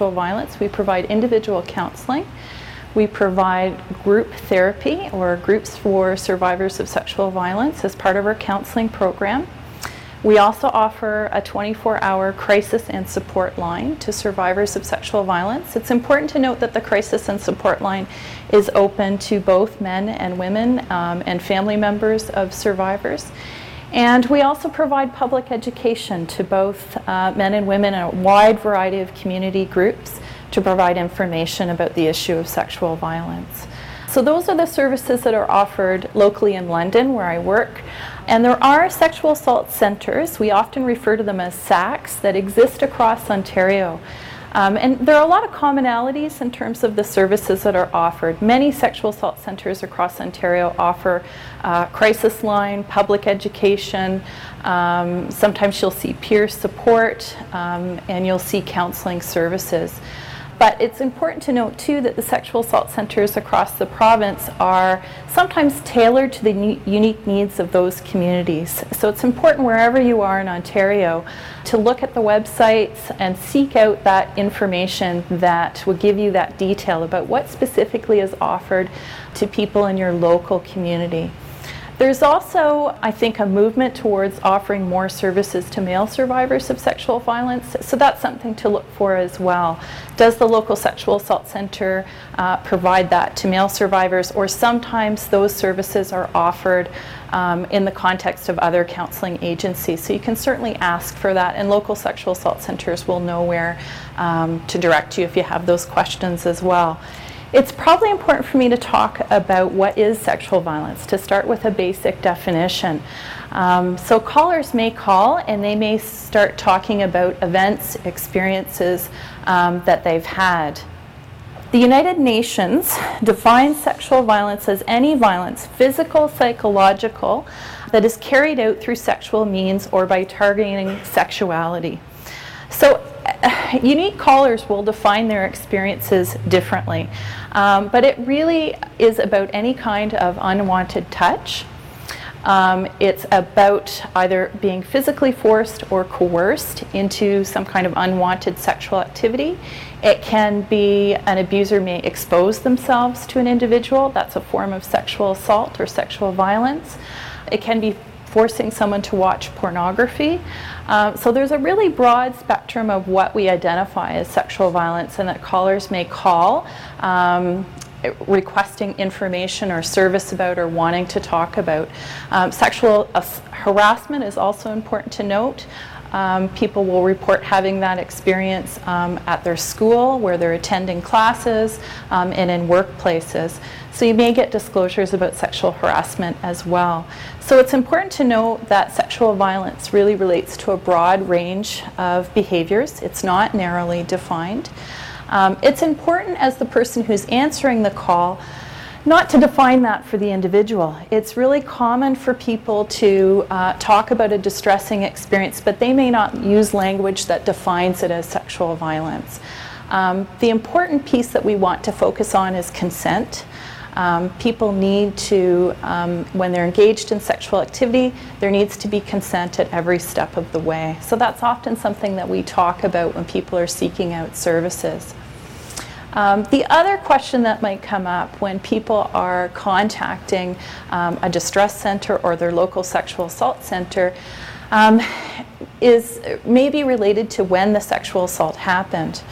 Sexual violence, we provide individual counseling. We provide group therapy or groups for survivors of sexual violence as part of our counseling program. We also offer a 24 hour crisis and support line to survivors of sexual violence. It's important to note that the crisis and support line is open to both men and women um, and family members of survivors. And we also provide public education to both uh, men and women in a wide variety of community groups to provide information about the issue of sexual violence. So, those are the services that are offered locally in London, where I work. And there are sexual assault centres, we often refer to them as SACs, that exist across Ontario. Um, and there are a lot of commonalities in terms of the services that are offered. Many sexual assault centres across Ontario offer uh, crisis line, public education. Um, sometimes you'll see peer support um, and you'll see counselling services. But it's important to note too that the sexual assault centres across the province are sometimes tailored to the unique needs of those communities. So it's important wherever you are in Ontario to look at the websites and seek out that information that will give you that detail about what specifically is offered to people in your local community. There's also, I think, a movement towards offering more services to male survivors of sexual violence, so that's something to look for as well. Does the local sexual assault center uh, provide that to male survivors, or sometimes those services are offered um, in the context of other counseling agencies? So you can certainly ask for that, and local sexual assault centers will know where um, to direct you if you have those questions as well. It's probably important for me to talk about what is sexual violence, to start with a basic definition. Um, so, callers may call and they may start talking about events, experiences um, that they've had. The United Nations defines sexual violence as any violence, physical, psychological, that is carried out through sexual means or by targeting sexuality. So, unique callers will define their experiences differently, um, but it really is about any kind of unwanted touch. Um, it's about either being physically forced or coerced into some kind of unwanted sexual activity. It can be an abuser may expose themselves to an individual, that's a form of sexual assault or sexual violence. It can be forcing someone to watch pornography. Uh, so there's a really broad spectrum of what we identify as sexual violence and that callers may call. Um, requesting information or service about or wanting to talk about. Um, sexual harassment is also important to note. Um, people will report having that experience um, at their school, where they're attending classes, um, and in workplaces. So you may get disclosures about sexual harassment as well. So it's important to note that sexual violence really relates to a broad range of behaviors. It's not narrowly defined. Um, it's important as the person who's answering the call not to define that for the individual. It's really common for people to uh, talk about a distressing experience, but they may not use language that defines it as sexual violence. Um, the important piece that we want to focus on is consent. Um, people need to, um, when they're engaged in sexual activity, there needs to be consent at every step of the way. So that's often something that we talk about when people are seeking out services. Um, the other question that might come up when people are contacting um, a distress center or their local sexual assault center um, is maybe related to when the sexual assault happened.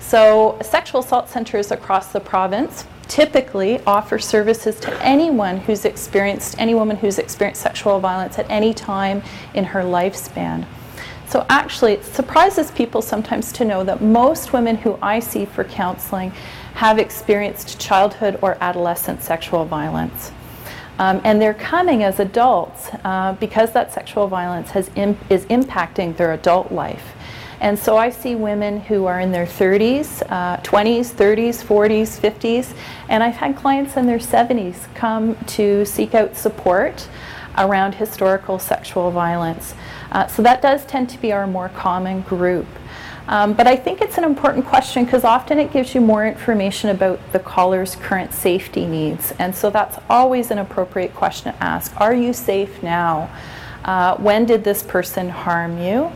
So, sexual assault centers across the province typically offer services to anyone who's experienced, any woman who's experienced sexual violence at any time in her lifespan. So actually, it surprises people sometimes to know that most women who I see for counseling have experienced childhood or adolescent sexual violence. Um, and they're coming as adults uh, because that sexual violence has Im- is impacting their adult life. And so I see women who are in their 30s, uh, 20s, 30s, 40s, 50s, and I've had clients in their 70s come to seek out support around historical sexual violence. Uh, so that does tend to be our more common group. Um, but I think it's an important question because often it gives you more information about the caller's current safety needs. And so that's always an appropriate question to ask. Are you safe now? Uh, when did this person harm you?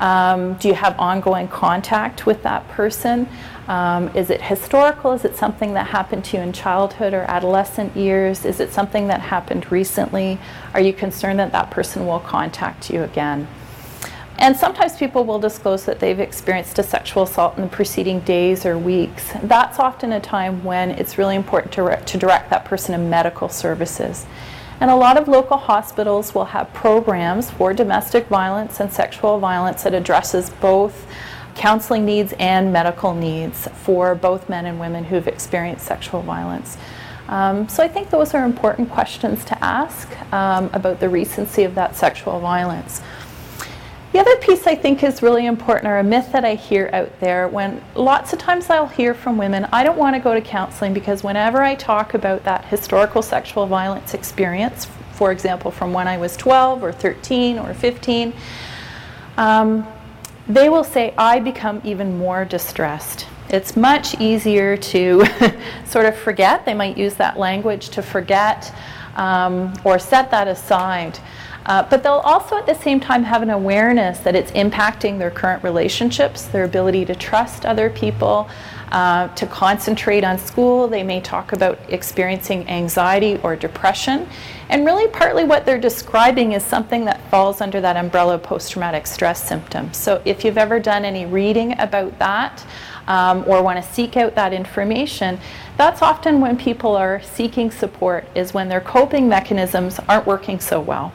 Um, do you have ongoing contact with that person? Um, is it historical? Is it something that happened to you in childhood or adolescent years? Is it something that happened recently? Are you concerned that that person will contact you again? And sometimes people will disclose that they've experienced a sexual assault in the preceding days or weeks. That's often a time when it's really important to, re- to direct that person to medical services. And a lot of local hospitals will have programs for domestic violence and sexual violence that addresses both counseling needs and medical needs for both men and women who've experienced sexual violence. Um, so I think those are important questions to ask um, about the recency of that sexual violence. The other piece I think is really important, or a myth that I hear out there, when lots of times I'll hear from women, I don't want to go to counseling because whenever I talk about that historical sexual violence experience, for example, from when I was 12 or 13 or 15, um, they will say, I become even more distressed. It's much easier to sort of forget. They might use that language to forget um, or set that aside. Uh, but they'll also at the same time have an awareness that it's impacting their current relationships, their ability to trust other people, uh, to concentrate on school. They may talk about experiencing anxiety or depression. And really, partly what they're describing is something that falls under that umbrella of post traumatic stress symptoms. So, if you've ever done any reading about that um, or want to seek out that information, that's often when people are seeking support, is when their coping mechanisms aren't working so well.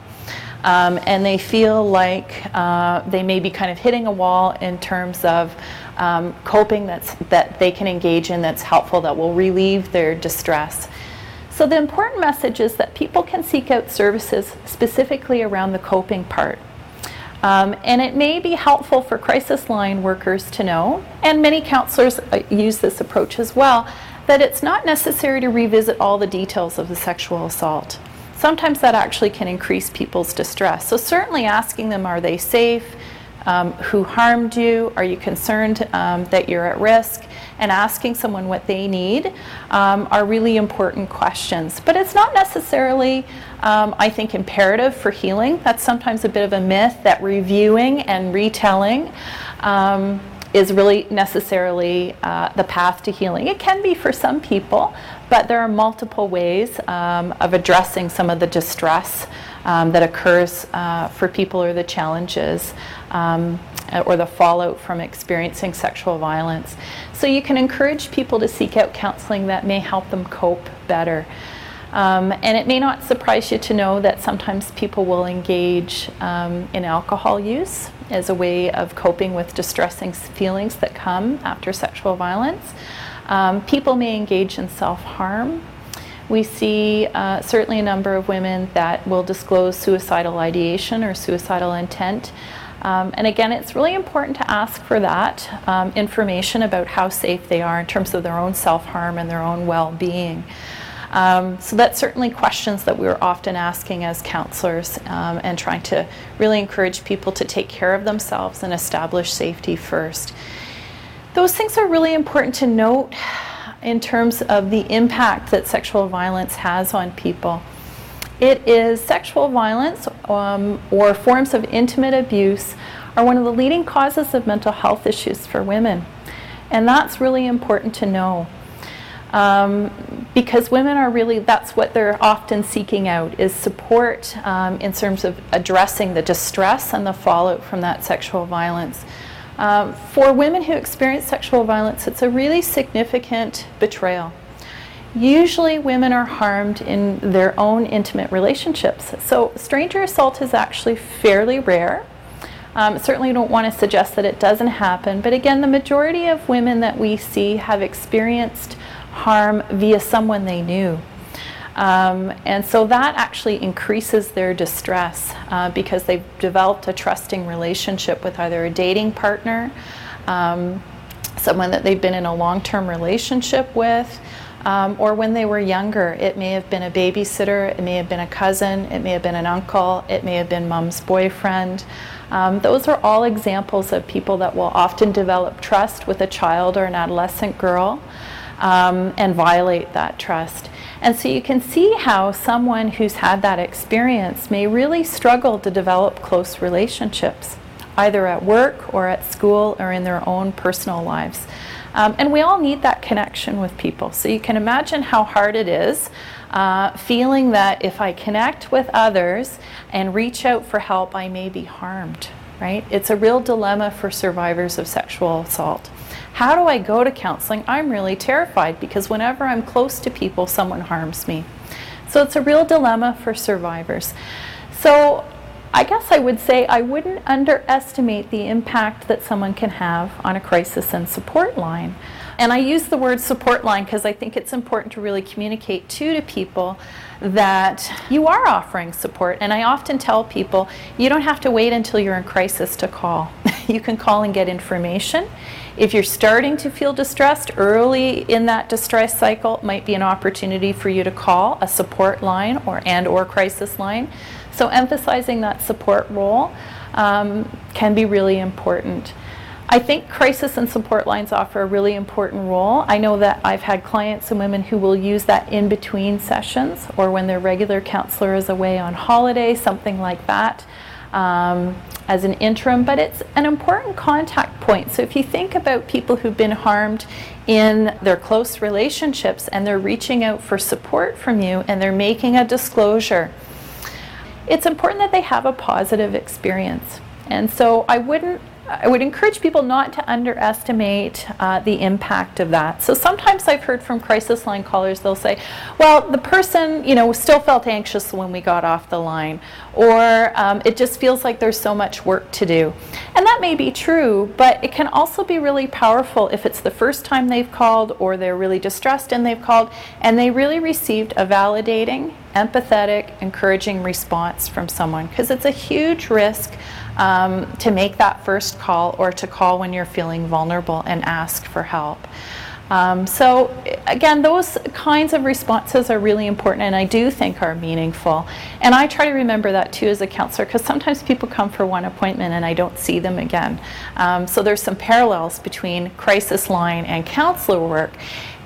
Um, and they feel like uh, they may be kind of hitting a wall in terms of um, coping that's, that they can engage in that's helpful, that will relieve their distress. So, the important message is that people can seek out services specifically around the coping part. Um, and it may be helpful for crisis line workers to know, and many counselors uh, use this approach as well, that it's not necessary to revisit all the details of the sexual assault sometimes that actually can increase people's distress. So, certainly asking them, are they safe? Um, who harmed you? Are you concerned um, that you're at risk? And asking someone what they need um, are really important questions. But it's not necessarily, um, I think, imperative for healing. That's sometimes a bit of a myth that reviewing and retelling um, is really necessarily uh, the path to healing. It can be for some people, but there are multiple ways um, of addressing some of the distress um, that occurs uh, for people or the challenges um, or the fallout from experiencing sexual violence. So you can encourage people to seek out counseling that may help them cope better. Um, and it may not surprise you to know that sometimes people will engage um, in alcohol use as a way of coping with distressing feelings that come after sexual violence. Um, people may engage in self harm. We see uh, certainly a number of women that will disclose suicidal ideation or suicidal intent. Um, and again, it's really important to ask for that um, information about how safe they are in terms of their own self harm and their own well being. Um, so that's certainly questions that we're often asking as counselors um, and trying to really encourage people to take care of themselves and establish safety first. Those things are really important to note in terms of the impact that sexual violence has on people. It is sexual violence um, or forms of intimate abuse are one of the leading causes of mental health issues for women. And that's really important to know. Um, because women are really that's what they're often seeking out is support um, in terms of addressing the distress and the fallout from that sexual violence um, for women who experience sexual violence it's a really significant betrayal. Usually women are harmed in their own intimate relationships. So stranger assault is actually fairly rare. Um, certainly don't want to suggest that it doesn't happen. But again the majority of women that we see have experienced harm via someone they knew. Um, and so that actually increases their distress uh, because they've developed a trusting relationship with either a dating partner, um, someone that they've been in a long term relationship with. Um, or when they were younger, it may have been a babysitter, it may have been a cousin, it may have been an uncle, it may have been mom's boyfriend. Um, those are all examples of people that will often develop trust with a child or an adolescent girl um, and violate that trust. And so you can see how someone who's had that experience may really struggle to develop close relationships, either at work or at school or in their own personal lives. Um, and we all need that connection with people. So you can imagine how hard it is uh, feeling that if I connect with others and reach out for help, I may be harmed, right? It's a real dilemma for survivors of sexual assault. How do I go to counseling? I'm really terrified because whenever I'm close to people, someone harms me. So it's a real dilemma for survivors. So I guess I would say I wouldn't underestimate the impact that someone can have on a crisis and support line. And I use the word support line because I think it's important to really communicate to, to people that you are offering support. And I often tell people you don't have to wait until you're in crisis to call. you can call and get information. If you're starting to feel distressed early in that distress cycle, might be an opportunity for you to call a support line or and or crisis line. So emphasizing that support role um, can be really important. I think crisis and support lines offer a really important role. I know that I've had clients and women who will use that in between sessions or when their regular counselor is away on holiday, something like that. Um, as an interim, but it's an important contact point. So if you think about people who've been harmed in their close relationships and they're reaching out for support from you and they're making a disclosure, it's important that they have a positive experience. And so I wouldn't I would encourage people not to underestimate uh, the impact of that. So sometimes I've heard from crisis line callers, they'll say, well, the person, you know, still felt anxious when we got off the line, or um, it just feels like there's so much work to do. And that may be true, but it can also be really powerful if it's the first time they've called or they're really distressed and they've called and they really received a validating, empathetic, encouraging response from someone, because it's a huge risk um, to make that first call or to call when you're feeling vulnerable and ask for help. Um, so again, those kinds of responses are really important and I do think are meaningful. And I try to remember that too as a counselor because sometimes people come for one appointment and I don't see them again. Um, so there's some parallels between crisis line and counselor work.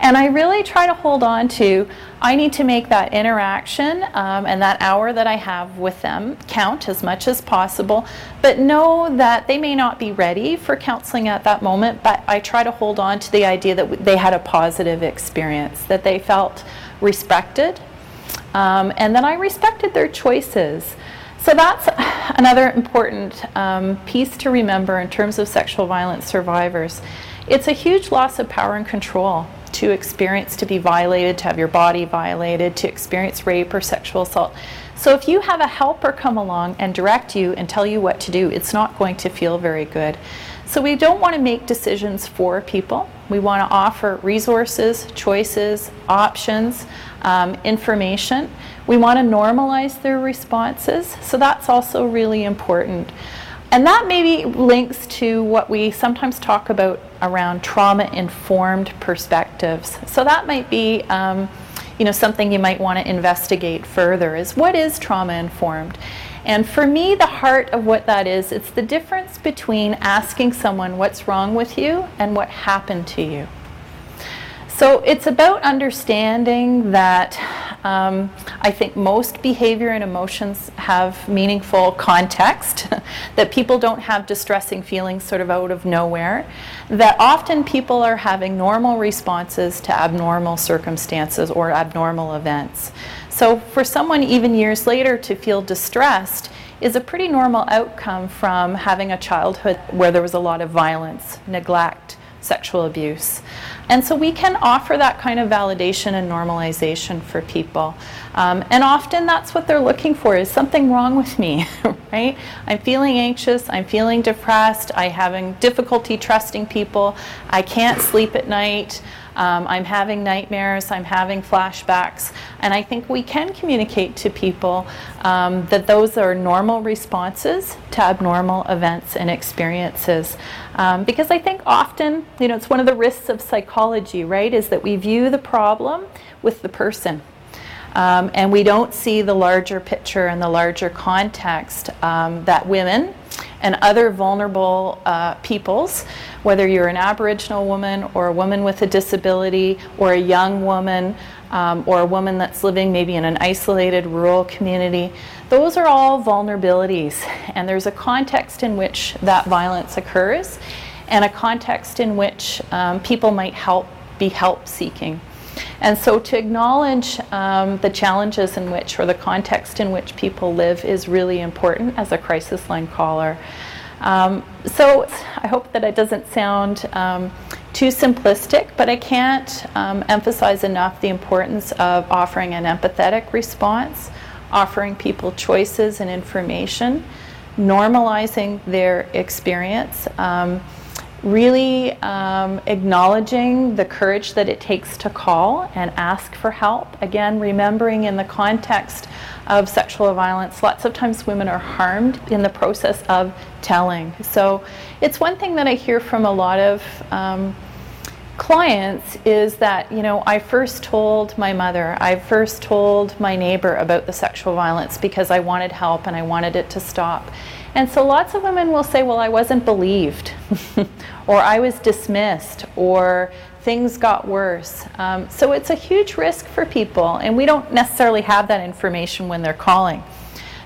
And I really try to hold on to, I need to make that interaction um, and that hour that I have with them count as much as possible, but know that they may not be ready for counseling at that moment, but I try to hold on to the idea that they had a positive experience, that they felt respected, um, and that I respected their choices. So that's another important um, piece to remember in terms of sexual violence survivors. It's a huge loss of power and control to experience to be violated, to have your body violated, to experience rape or sexual assault. So if you have a helper come along and direct you and tell you what to do, it's not going to feel very good. So we don't want to make decisions for people. We want to offer resources, choices, options, um, information. We want to normalize their responses. So that's also really important. And that maybe links to what we sometimes talk about around trauma-informed perspectives. So that might be, um, you know, something you might want to investigate further. Is what is trauma-informed? And for me, the heart of what that is, it's the difference between asking someone what's wrong with you and what happened to you. So it's about understanding that um, I think most behavior and emotions have meaningful context, that people don't have distressing feelings sort of out of nowhere, that often people are having normal responses to abnormal circumstances or abnormal events. So for someone even years later to feel distressed is a pretty normal outcome from having a childhood where there was a lot of violence, neglect, sexual abuse. And so we can offer that kind of validation and normalization for people. Um, and often that's what they're looking for is something wrong with me, right? I'm feeling anxious, I'm feeling depressed, I'm having difficulty trusting people, I can't sleep at night. Um, I'm having nightmares, I'm having flashbacks, and I think we can communicate to people um, that those are normal responses to abnormal events and experiences. Um, because I think often, you know, it's one of the risks of psychology, right, is that we view the problem with the person. Um, and we don't see the larger picture and the larger context um, that women and other vulnerable uh, peoples, whether you're an Aboriginal woman or a woman with a disability or a young woman um, or a woman that's living maybe in an isolated rural community, those are all vulnerabilities. And there's a context in which that violence occurs and a context in which um, people might help be help seeking. And so to acknowledge um, the challenges in which, or the context in which people live, is really important as a crisis line caller. Um, so I hope that it doesn't sound um, too simplistic, but I can't um, emphasize enough the importance of offering an empathetic response, offering people choices and information, normalizing their experience. Um, really um, acknowledging the courage that it takes to call and ask for help. Again, remembering in the context of sexual violence, lots of times women are harmed in the process of telling. So it's one thing that I hear from a lot of um, clients is that, you know, I first told my mother, I first told my neighbor about the sexual violence because I wanted help and I wanted it to stop. And so lots of women will say, well, I wasn't believed, or I was dismissed, or things got worse. Um, so it's a huge risk for people, and we don't necessarily have that information when they're calling.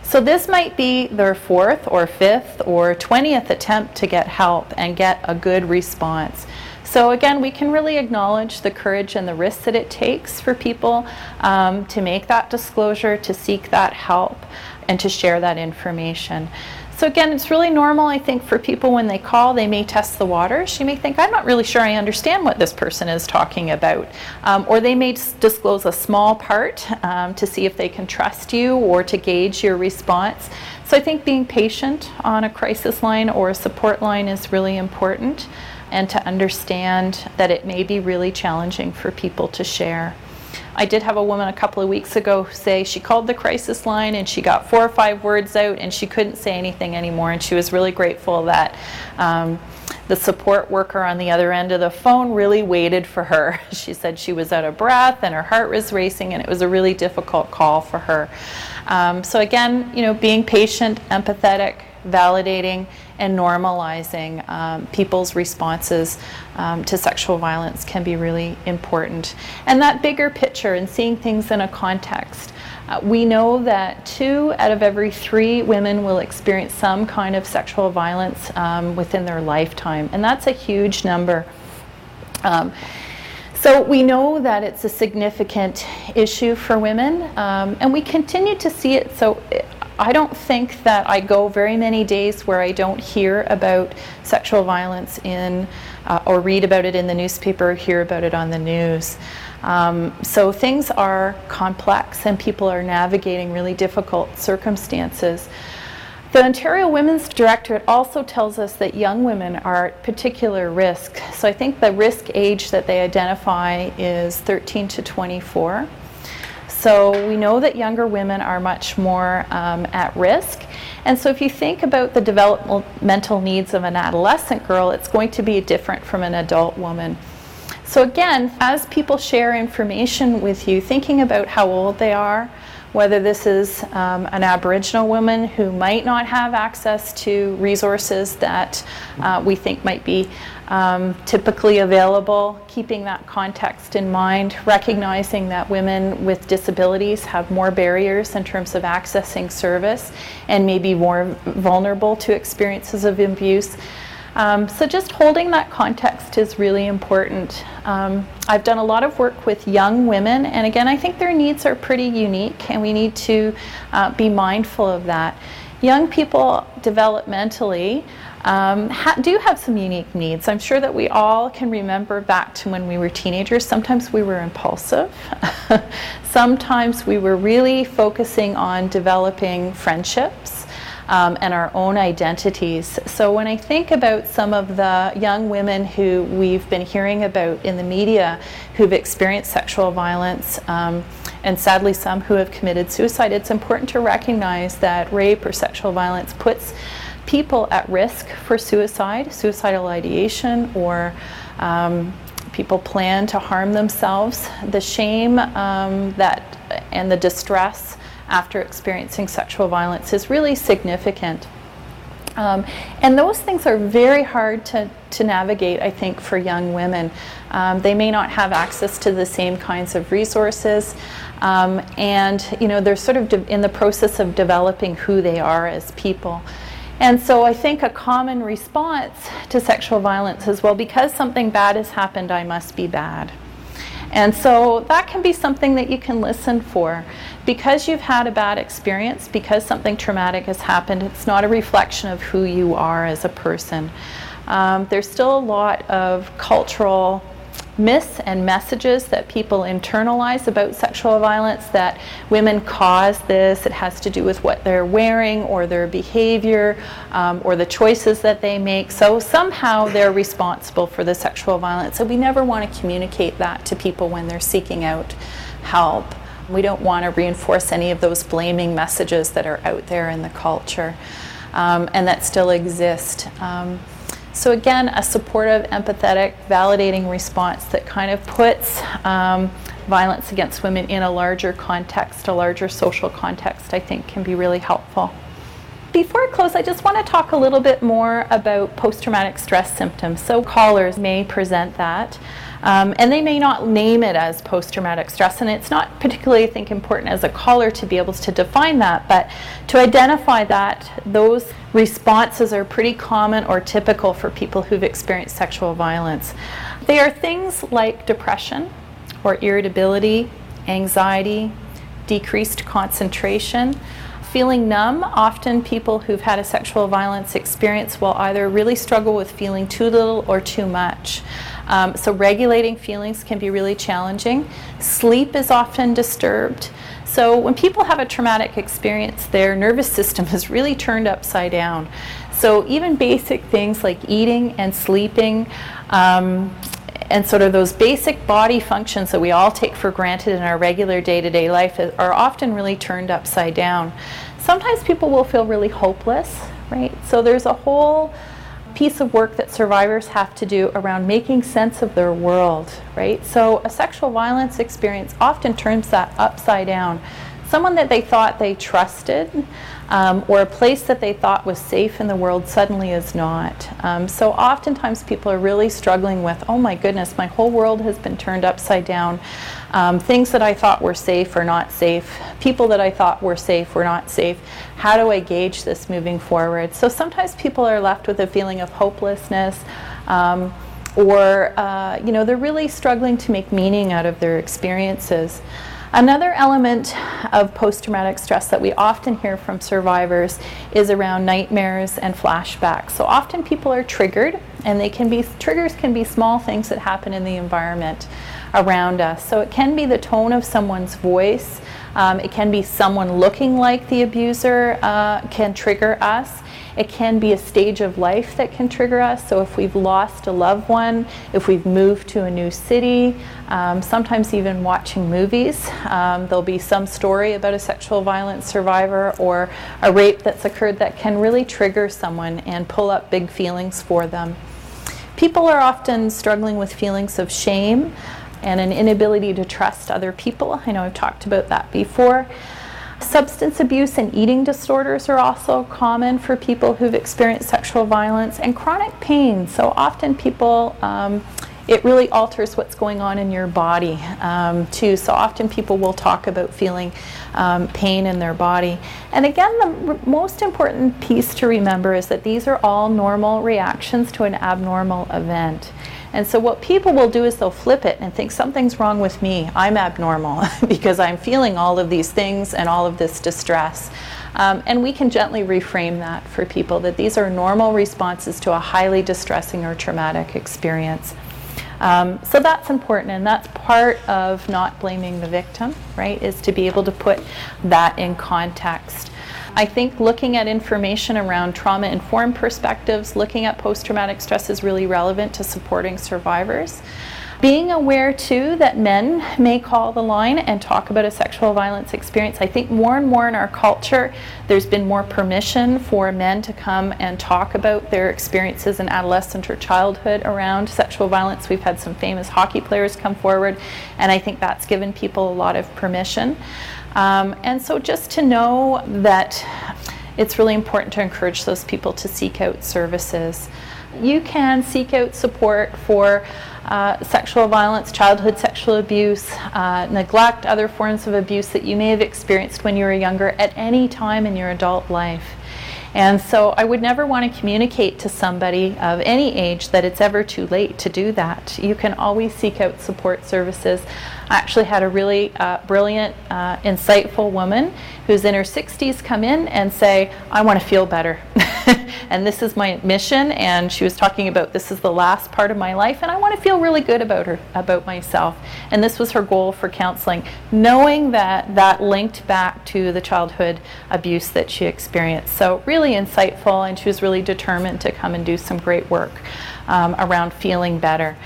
So this might be their fourth or fifth or 20th attempt to get help and get a good response. So again, we can really acknowledge the courage and the risk that it takes for people um, to make that disclosure, to seek that help, and to share that information. So again, it's really normal, I think, for people when they call, they may test the waters. You may think, I'm not really sure I understand what this person is talking about. Um, or they may disclose a small part um, to see if they can trust you or to gauge your response. So I think being patient on a crisis line or a support line is really important and to understand that it may be really challenging for people to share. I did have a woman a couple of weeks ago say she called the crisis line and she got four or five words out and she couldn't say anything anymore. And she was really grateful that um, the support worker on the other end of the phone really waited for her. She said she was out of breath and her heart was racing and it was a really difficult call for her. Um, so, again, you know, being patient, empathetic, validating, and normalizing um, people's responses um, to sexual violence can be really important. And that bigger picture and seeing things in a context. Uh, we know that two out of every three women will experience some kind of sexual violence um, within their lifetime, and that's a huge number. Um, so we know that it's a significant issue for women, um, and we continue to see it. So I don't think that I go very many days where I don't hear about sexual violence in uh, or read about it in the newspaper hear about it on the news. Um, so things are complex and people are navigating really difficult circumstances. The Ontario Women's Directorate also tells us that young women are at particular risk. So I think the risk age that they identify is 13 to 24. So we know that younger women are much more um, at risk. And so if you think about the developmental needs of an adolescent girl, it's going to be different from an adult woman. So again, as people share information with you, thinking about how old they are, whether this is um, an Aboriginal woman who might not have access to resources that uh, we think might be um, typically available, keeping that context in mind, recognizing that women with disabilities have more barriers in terms of accessing service and may be more vulnerable to experiences of abuse. Um, so just holding that context is really important. Um, I've done a lot of work with young women, and again, I think their needs are pretty unique, and we need to uh, be mindful of that. Young people developmentally um, ha- do have some unique needs. I'm sure that we all can remember back to when we were teenagers. Sometimes we were impulsive. Sometimes we were really focusing on developing friendships. um, and our own identities. So when I think about some of the young women who we've been hearing about in the media who've experienced sexual violence, um, and sadly some who have committed suicide, it's important to recognize that rape or sexual violence puts people at risk for suicide, suicidal ideation, or um, people plan to harm themselves. The shame um, that and the distress after experiencing sexual violence is really significant. Um, and those things are very hard to, to navigate, I think, for young women. Um, they may not have access to the same kinds of resources, um, and you know they're sort of de- in the process of developing who they are as people. And so I think a common response to sexual violence is well, because something bad has happened, I must be bad. And so that can be something that you can listen for. Because you've had a bad experience, because something traumatic has happened, it's not a reflection of who you are as a person. Um, there's still a lot of cultural myths and messages that people internalize about sexual violence that women cause this. It has to do with what they're wearing or their behavior um, or the choices that they make. So somehow they're responsible for the sexual violence. So we never want to communicate that to people when they're seeking out help. We don't want to reinforce any of those blaming messages that are out there in the culture um, and that still exist. Um, so, again, a supportive, empathetic, validating response that kind of puts um, violence against women in a larger context, a larger social context, I think can be really helpful. Before I close, I just want to talk a little bit more about post traumatic stress symptoms. So, callers may present that. Um, and they may not name it as post traumatic stress, and it's not particularly, I think, important as a caller to be able to define that, but to identify that those responses are pretty common or typical for people who've experienced sexual violence. They are things like depression or irritability, anxiety, decreased concentration. Feeling numb, often people who've had a sexual violence experience will either really struggle with feeling too little or too much. Um, so regulating feelings can be really challenging. Sleep is often disturbed. So when people have a traumatic experience, their nervous system is really turned upside down. So even basic things like eating and sleeping, um, and sort of those basic body functions that we all take for granted in our regular day-to-day life are often really turned upside down. Sometimes people will feel really hopeless, right? So there's a whole piece of work that survivors have to do around making sense of their world, right? So a sexual violence experience often turns that upside down. Someone that they thought they trusted um, or a place that they thought was safe in the world suddenly is not. Um, so oftentimes people are really struggling with, oh my goodness, my whole world has been turned upside down. Um, things that I thought were safe are not safe. People that I thought were safe were not safe. How do I gauge this moving forward? So sometimes people are left with a feeling of hopelessness. Um, or, uh, you know, they're really struggling to make meaning out of their experiences. Another element of post traumatic stress that we often hear from survivors is around nightmares and flashbacks. So often people are triggered, and they can be triggers can be small things that happen in the environment around us. So it can be the tone of someone's voice. Um, it can be someone looking like the abuser uh, can trigger us. It can be a stage of life that can trigger us. So if we've lost a loved one, if we've moved to a new city, um, sometimes even watching movies, um, there'll be some story about a sexual violence survivor or a rape that's occurred that can really trigger someone and pull up big feelings for them. People are often struggling with feelings of shame and an inability to trust other people. I know I've talked about that before. Substance abuse and eating disorders are also common for people who've experienced sexual violence and chronic pain. So often people, um, it really alters what's going on in your body um, too. So often people will talk about feeling um, pain in their body. And again, the r- most important piece to remember is that these are all normal reactions to an abnormal event. And so what people will do is they'll flip it and think something's wrong with me. I'm abnormal because I'm feeling all of these things and all of this distress. Um, and we can gently reframe that for people that these are normal responses to a highly distressing or traumatic experience. Um, so that's important, and that's part of not blaming the victim, right? Is to be able to put that in context. I think looking at information around trauma informed perspectives, looking at post traumatic stress is really relevant to supporting survivors. Being aware too that men may call the line and talk about a sexual violence experience. I think more and more in our culture, there's been more permission for men to come and talk about their experiences in adolescent or childhood around sexual violence. We've had some famous hockey players come forward, and I think that's given people a lot of permission. Um, and so just to know that it's really important to encourage those people to seek out services. You can seek out support for uh, sexual violence, childhood sexual abuse, uh, neglect, other forms of abuse that you may have experienced when you were younger at any time in your adult life. And so I would never want to communicate to somebody of any age that it's ever too late to do that. You can always seek out support services. I actually had a really uh, brilliant, uh, insightful woman who's in her 60s come in and say, I want to feel better. and this is my mission. And she was talking about this is the last part of my life, and I want to feel really good about her, about myself. And this was her goal for counseling, knowing that that linked back to the childhood abuse that she experienced. So, really insightful, and she was really determined to come and do some great work um, around feeling better.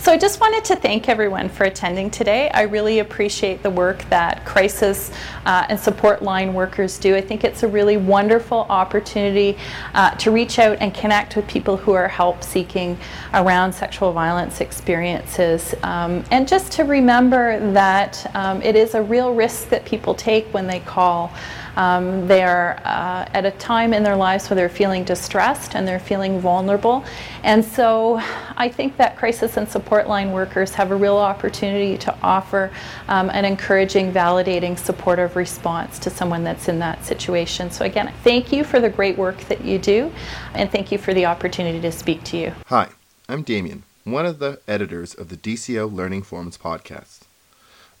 So I just wanted to thank everyone for attending today. I really appreciate the work that crisis uh, and support line workers do. I think it's a really wonderful opportunity uh, to reach out and connect with people who are help seeking around sexual violence experiences. Um, and just to remember that um, it is a real risk that people take when they call. Um, they're uh, at a time in their lives where they're feeling distressed and they're feeling vulnerable. And so I think that crisis and support line workers have a real opportunity to offer um, an encouraging, validating, supportive response to someone that's in that situation. So, again, thank you for the great work that you do, and thank you for the opportunity to speak to you. Hi, I'm Damien, one of the editors of the DCO Learning Forums podcast.